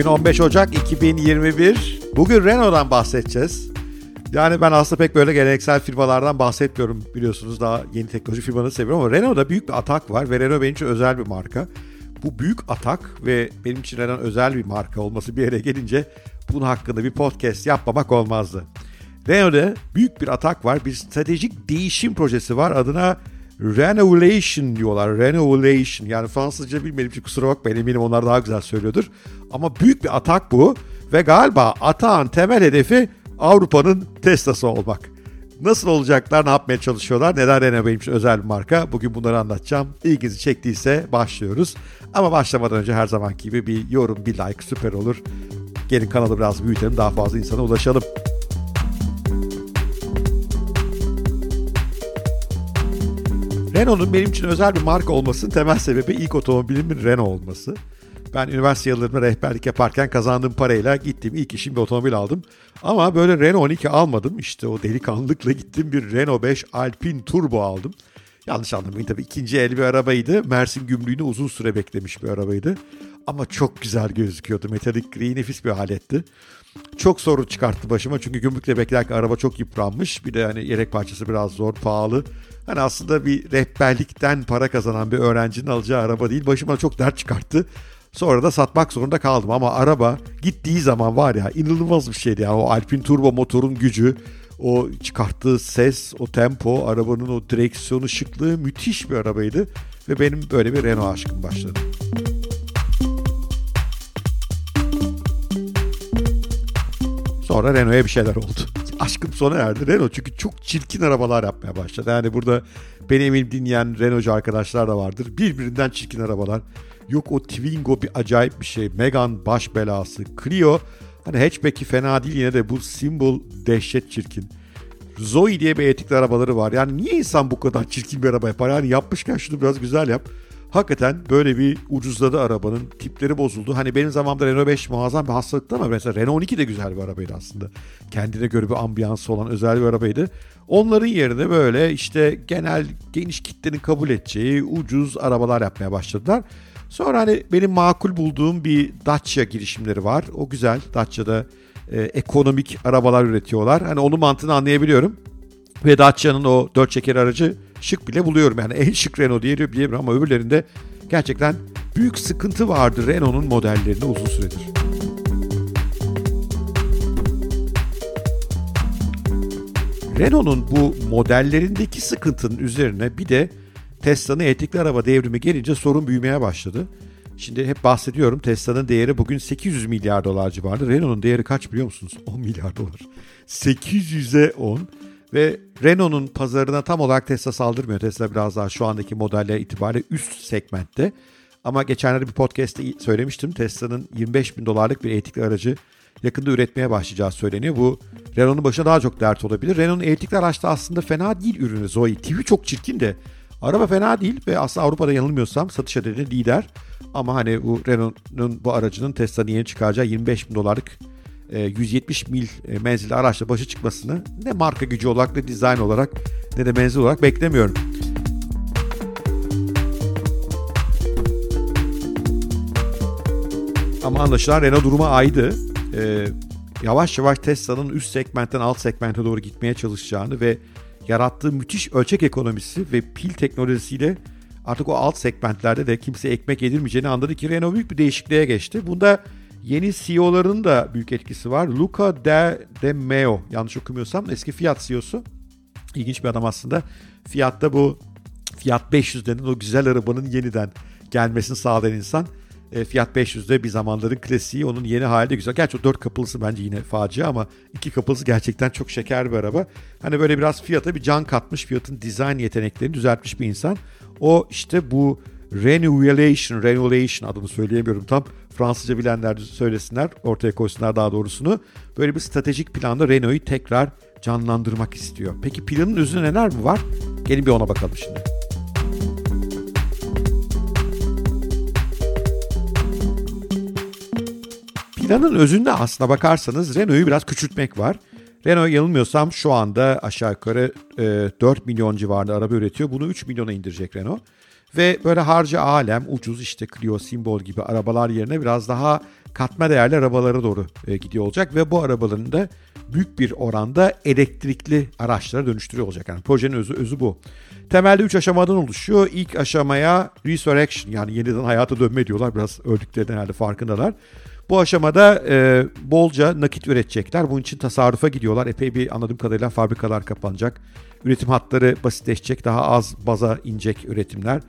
Bugün 15 Ocak 2021. Bugün Renault'dan bahsedeceğiz. Yani ben aslında pek böyle geleneksel firmalardan bahsetmiyorum biliyorsunuz. Daha yeni teknoloji firmaları seviyorum ama Renault'da büyük bir atak var ve Renault benim için özel bir marka. Bu büyük atak ve benim için Renault özel bir marka olması bir yere gelince bunun hakkında bir podcast yapmamak olmazdı. Renault'da büyük bir atak var. Bir stratejik değişim projesi var. Adına Renovation diyorlar. Renovation. Yani Fransızca bilmediğim için kusura bakmayın eminim onlar daha güzel söylüyordur. Ama büyük bir atak bu. Ve galiba atağın temel hedefi Avrupa'nın Tesla'sı olmak. Nasıl olacaklar, ne yapmaya çalışıyorlar, neden benim için özel bir marka? Bugün bunları anlatacağım. İlginizi çektiyse başlıyoruz. Ama başlamadan önce her zamanki gibi bir yorum, bir like süper olur. Gelin kanalı biraz büyütelim, daha fazla insana ulaşalım. Renault'un benim için özel bir marka olmasının temel sebebi ilk otomobilimin Renault olması. Ben üniversite yıllarımda rehberlik yaparken kazandığım parayla gittim ilk işim bir otomobil aldım. Ama böyle Renault 12 almadım. İşte o delikanlılıkla gittim bir Renault 5 Alpine Turbo aldım. Yanlış anlamayın tabii ikinci el bir arabaydı. Mersin gümrüğünü uzun süre beklemiş bir arabaydı. Ama çok güzel gözüküyordu. Metalik gri nefis bir aletti. Çok sorun çıkarttı başıma çünkü gümrükle beklerken araba çok yıpranmış. Bir de hani yedek parçası biraz zor, pahalı. Hani aslında bir rehberlikten para kazanan bir öğrencinin alacağı araba değil. Başıma çok dert çıkarttı. Sonra da satmak zorunda kaldım ama araba gittiği zaman var ya inanılmaz bir şeydi ya. O Alpine Turbo motorun gücü, o çıkarttığı ses, o tempo, arabanın o direksiyonu şıklığı müthiş bir arabaydı. Ve benim böyle bir Renault aşkım başladı. Sonra Renault'a bir şeyler oldu. Aşkım sona erdi Renault çünkü çok çirkin arabalar yapmaya başladı. Yani burada beni emin dinleyen Renault'cu arkadaşlar da vardır. Birbirinden çirkin arabalar. Yok o Twingo bir acayip bir şey. Megane baş belası. Clio hani hatchback'i fena değil yine de bu Symbol dehşet çirkin. Zoe diye bir etikli arabaları var. Yani niye insan bu kadar çirkin bir araba yapar? Yani yapmışken şunu biraz güzel yap. Hakikaten böyle bir ucuzladı arabanın. Tipleri bozuldu. Hani benim zamanımda Renault 5 muazzam bir hastalıktı ama mesela Renault 12 de güzel bir arabaydı aslında. Kendine göre bir ambiyansı olan özel bir arabaydı. Onların yerine böyle işte genel geniş kitlenin kabul edeceği ucuz arabalar yapmaya başladılar. Sonra hani benim makul bulduğum bir Dacia girişimleri var. O güzel. Dacia'da e, ekonomik arabalar üretiyorlar. Hani onun mantığını anlayabiliyorum. Ve Dacia'nın o dört çeker aracı şık bile buluyorum. Yani en şık Renault diye diyebilirim ama öbürlerinde gerçekten büyük sıkıntı vardı Renault'un modellerinde uzun süredir. Renault'un bu modellerindeki sıkıntının üzerine bir de Tesla'nın elektrikli araba devrimi gelince sorun büyümeye başladı. Şimdi hep bahsediyorum Tesla'nın değeri bugün 800 milyar dolar civarında. Renault'un değeri kaç biliyor musunuz? 10 milyar dolar. 800'e 10 ve Renault'un pazarına tam olarak Tesla saldırmıyor. Tesla biraz daha şu andaki modelle itibariyle üst segmentte. Ama geçenlerde bir podcast'te söylemiştim. Tesla'nın 25 bin dolarlık bir elektrikli aracı yakında üretmeye başlayacağı söyleniyor. Bu Renault'un başına daha çok dert olabilir. Renault'un elektrikli araçta aslında fena değil ürünü Zoe. TV çok çirkin de Araba fena değil ve aslında Avrupa'da yanılmıyorsam satış adedi lider. Ama hani bu Renault'un bu aracının Tesla'nın yeni çıkaracağı 25 bin dolarlık 170 e, mil e, menzilli araçla başa çıkmasını ne marka gücü olarak ne dizayn olarak ne de menzil olarak beklemiyorum. Ama anlaşılan Renault duruma aydı. Ee, yavaş yavaş Tesla'nın üst segmentten alt segmente doğru gitmeye çalışacağını ve yarattığı müthiş ölçek ekonomisi ve pil teknolojisiyle artık o alt segmentlerde de kimse ekmek yedirmeyeceğini anladı ki Renault büyük bir değişikliğe geçti. Bunda yeni CEO'ların da büyük etkisi var. Luca De, De Meo yanlış okumuyorsam eski Fiat CEO'su. İlginç bir adam aslında. Fiat'ta bu Fiat 500 denen o güzel arabanın yeniden gelmesini sağlayan insan. E, Fiat 500'de bir zamanların klasiği onun yeni hali de güzel. Gerçi o 4 kapılısı bence yine facia ama 2 kapılısı gerçekten çok şeker bir araba. Hani böyle biraz Fiat'a bir can katmış, Fiat'ın dizayn yeteneklerini düzeltmiş bir insan. O işte bu Renewation, Renewation adını söyleyemiyorum tam. Fransızca bilenler söylesinler, ortaya koysunlar daha doğrusunu. Böyle bir stratejik planda Renault'u tekrar canlandırmak istiyor. Peki planın üzerine neler mi var? Gelin bir ona bakalım şimdi. Planın özünde aslına bakarsanız Renault'u biraz küçültmek var. Renault yanılmıyorsam şu anda aşağı yukarı e, 4 milyon civarında araba üretiyor. Bunu 3 milyona indirecek Renault. Ve böyle harcı alem, ucuz işte Clio, Simbol gibi arabalar yerine biraz daha katma değerli arabalara doğru e, gidiyor olacak. Ve bu arabaların da büyük bir oranda elektrikli araçlara dönüştürüyor olacak. Yani projenin özü, özü bu. Temelde 3 aşamadan oluşuyor. İlk aşamaya resurrection yani yeniden hayata dönme diyorlar. Biraz öldüklerinin herhalde farkındalar. Bu aşamada e, bolca nakit üretecekler. Bunun için tasarrufa gidiyorlar. Epey bir anladığım kadarıyla fabrikalar kapanacak. Üretim hatları basitleşecek. Daha az baza inecek üretimler.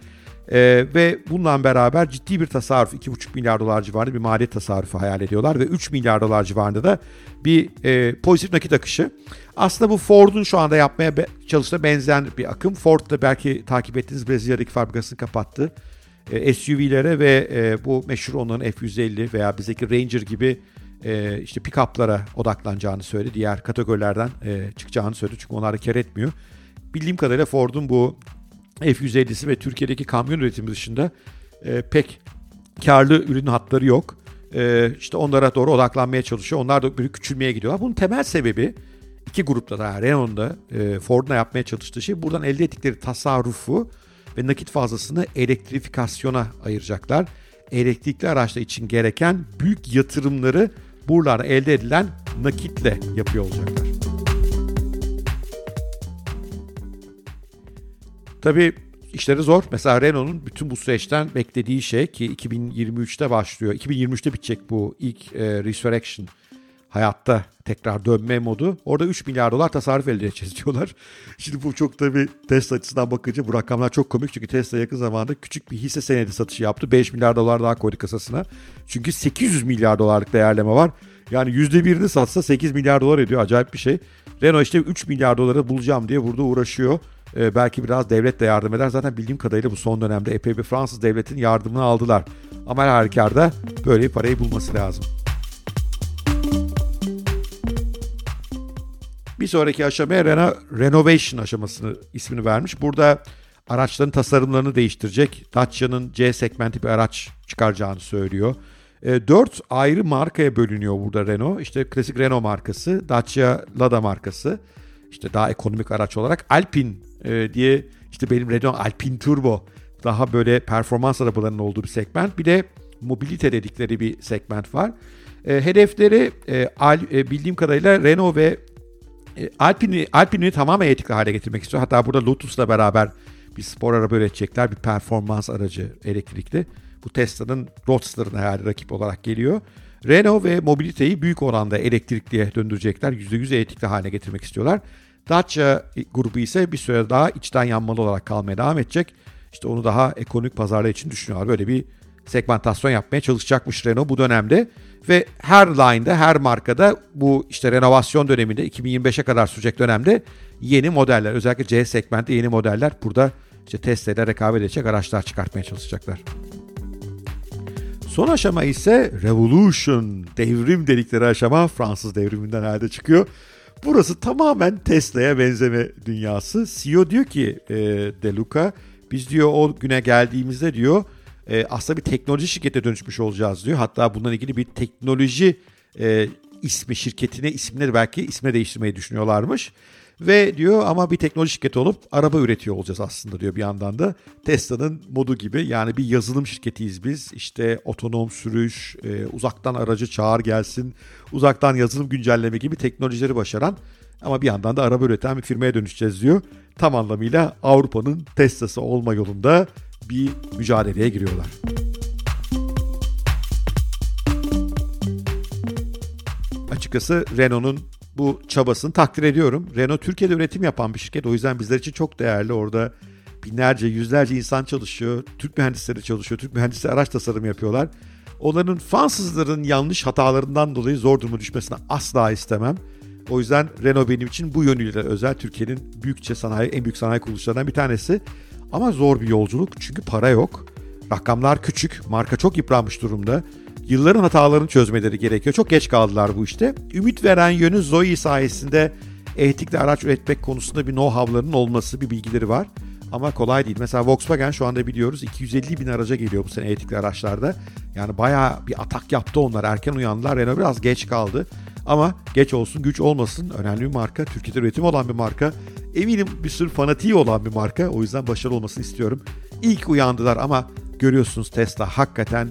E, ve bununla beraber ciddi bir tasarruf 2,5 milyar dolar civarında bir maliyet tasarrufu hayal ediyorlar. Ve 3 milyar dolar civarında da bir e, pozitif nakit akışı. Aslında bu Ford'un şu anda yapmaya çalıştığı benzer bir akım. Ford da belki takip ettiğiniz Brezilya'daki fabrikasını kapattı. E, SUV'lere ve e, bu meşhur onların F-150 veya bizdeki Ranger gibi e, işte pick-up'lara odaklanacağını söyledi. Diğer kategorilerden çıkacağını söyledi çünkü onlar da kar etmiyor. Bildiğim kadarıyla Ford'un bu F-150'si ve Türkiye'deki kamyon üretimi dışında pek karlı ürün hatları yok. E, işte onlara doğru odaklanmaya çalışıyor. Onlar da bir küçülmeye gidiyorlar. Bunun temel sebebi iki grupta da Renault'da e, Ford'un yapmaya çalıştığı şey buradan elde ettikleri tasarrufu ve nakit fazlasını elektrifikasyona ayıracaklar. Elektrikli araçlar için gereken büyük yatırımları buralarda elde edilen nakitle yapıyor olacaklar. Tabii işleri zor. Mesela Renault'un bütün bu süreçten beklediği şey ki 2023'te başlıyor. 2023'te bitecek bu ilk e, Resurrection hayatta tekrar dönme modu. Orada 3 milyar dolar tasarruf elde edeceğiz diyorlar. Şimdi bu çok tabii Tesla açısından bakınca bu rakamlar çok komik. Çünkü Tesla yakın zamanda küçük bir hisse senedi satışı yaptı. 5 milyar dolar daha koydu kasasına. Çünkü 800 milyar dolarlık değerleme var. Yani %1'ini satsa 8 milyar dolar ediyor. Acayip bir şey. Renault işte 3 milyar doları bulacağım diye burada uğraşıyor. Ee, belki biraz devlet de yardım eder. Zaten bildiğim kadarıyla bu son dönemde epey bir Fransız devletin yardımını aldılar. Ama her halükarda böyle bir parayı bulması lazım. Bir sonraki aşamaya Reno, Renovation aşamasını ismini vermiş. Burada araçların tasarımlarını değiştirecek. Dacia'nın C segmenti bir araç çıkaracağını söylüyor. E, dört ayrı markaya bölünüyor burada Renault. İşte klasik Renault markası, Dacia Lada markası. İşte daha ekonomik araç olarak Alpine e, diye işte benim Renault Alpine Turbo daha böyle performans arabalarının olduğu bir segment. Bir de mobilite dedikleri bir segment var. E, hedefleri e, al, e, bildiğim kadarıyla Renault ve Alpine'i Alpine'i tamamen etikli hale getirmek istiyor. Hatta burada Lotus'la beraber bir spor araba üretecekler. Bir performans aracı elektrikli. Bu Tesla'nın Roadster'ına herhalde rakip olarak geliyor. Renault ve mobiliteyi büyük oranda elektrikliye döndürecekler. %100 elektrikli haline getirmek istiyorlar. Dacia grubu ise bir süre daha içten yanmalı olarak kalmaya devam edecek. İşte onu daha ekonomik pazarlar için düşünüyorlar. Böyle bir segmentasyon yapmaya çalışacakmış Renault bu dönemde. Ve her line'da, her markada bu işte renovasyon döneminde 2025'e kadar sürecek dönemde yeni modeller, özellikle C segmentte yeni modeller burada işte Tesla ile rekabet edecek araçlar çıkartmaya çalışacaklar. Son aşama ise Revolution, devrim dedikleri aşama Fransız devriminden herhalde çıkıyor. Burası tamamen Tesla'ya benzeme dünyası. CEO diyor ki e, De biz diyor o güne geldiğimizde diyor e, aslında bir teknoloji şirkete dönüşmüş olacağız diyor. Hatta bundan ilgili bir teknoloji e, ismi şirketine isimleri belki isme değiştirmeyi düşünüyorlarmış. Ve diyor ama bir teknoloji şirketi olup araba üretiyor olacağız aslında diyor bir yandan da. Tesla'nın modu gibi yani bir yazılım şirketiyiz biz. İşte otonom sürüş, e, uzaktan aracı çağır gelsin, uzaktan yazılım güncelleme gibi teknolojileri başaran ama bir yandan da araba üreten bir firmaya dönüşeceğiz diyor. Tam anlamıyla Avrupa'nın Tesla'sı olma yolunda bir mücadeleye giriyorlar. Açıkçası Renault'un bu çabasını takdir ediyorum. Renault Türkiye'de üretim yapan bir şirket. O yüzden bizler için çok değerli. Orada binlerce, yüzlerce insan çalışıyor. Türk mühendisleri çalışıyor. Türk mühendisleri araç tasarımı yapıyorlar. Onların Fransızların yanlış hatalarından dolayı zor duruma düşmesini asla istemem. O yüzden Renault benim için bu yönüyle özel. Türkiye'nin büyükçe sanayi, en büyük sanayi kuruluşlarından bir tanesi. Ama zor bir yolculuk çünkü para yok. Rakamlar küçük, marka çok yıpranmış durumda. Yılların hatalarını çözmeleri gerekiyor. Çok geç kaldılar bu işte. Ümit veren yönü Zoe sayesinde etikli araç üretmek konusunda bir know-how'larının olması, bir bilgileri var. Ama kolay değil. Mesela Volkswagen şu anda biliyoruz 250 bin araca geliyor bu sene etikli araçlarda. Yani bayağı bir atak yaptı onlar. Erken uyandılar. Renault biraz geç kaldı. Ama geç olsun güç olmasın. Önemli bir marka. Türkiye'de üretim olan bir marka. Eminim bir sürü fanatiği olan bir marka. O yüzden başarılı olmasını istiyorum. ilk uyandılar ama görüyorsunuz Tesla hakikaten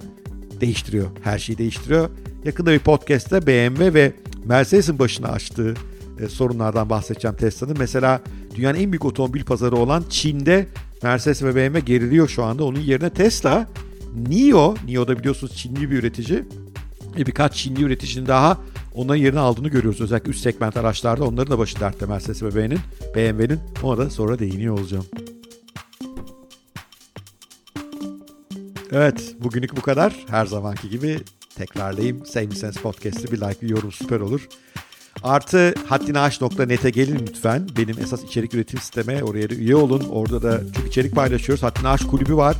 değiştiriyor. Her şeyi değiştiriyor. Yakında bir podcast'te BMW ve Mercedes'in başına açtığı e, sorunlardan bahsedeceğim Tesla'nın. Mesela dünyanın en büyük otomobil pazarı olan Çin'de Mercedes ve BMW geriliyor şu anda. Onun yerine Tesla, NIO, NIO da biliyorsunuz Çinli bir üretici. E, birkaç Çinli üreticinin daha onların yerini aldığını görüyoruz. Özellikle üst segment araçlarda onların da başı dertte Mercedes ve BMW'nin. BMW'nin ona da sonra değiniyor olacağım. Evet bugünlük bu kadar. Her zamanki gibi tekrarlayayım. Sevmişseniz podcast'ı bir like bir yorum süper olur. Artı haddinaş.net'e gelin lütfen. Benim esas içerik üretim sisteme oraya da üye olun. Orada da çok içerik paylaşıyoruz. Haddini Aş kulübü var.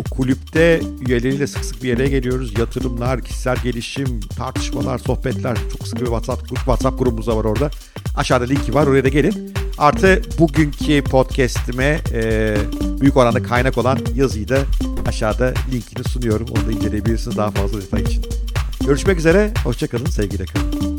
O kulüpte üyeleriyle sık sık bir yere geliyoruz. Yatırımlar, kişisel gelişim, tartışmalar, sohbetler. Çok sık bir WhatsApp, grup, WhatsApp grubumuz da var orada. Aşağıda linki var oraya da gelin. Artı bugünkü podcast'ime e, büyük oranda kaynak olan yazıyı da aşağıda linkini sunuyorum. Onu da inceleyebilirsiniz daha fazla detay için. Görüşmek üzere, hoşçakalın, sevgiyle kalın.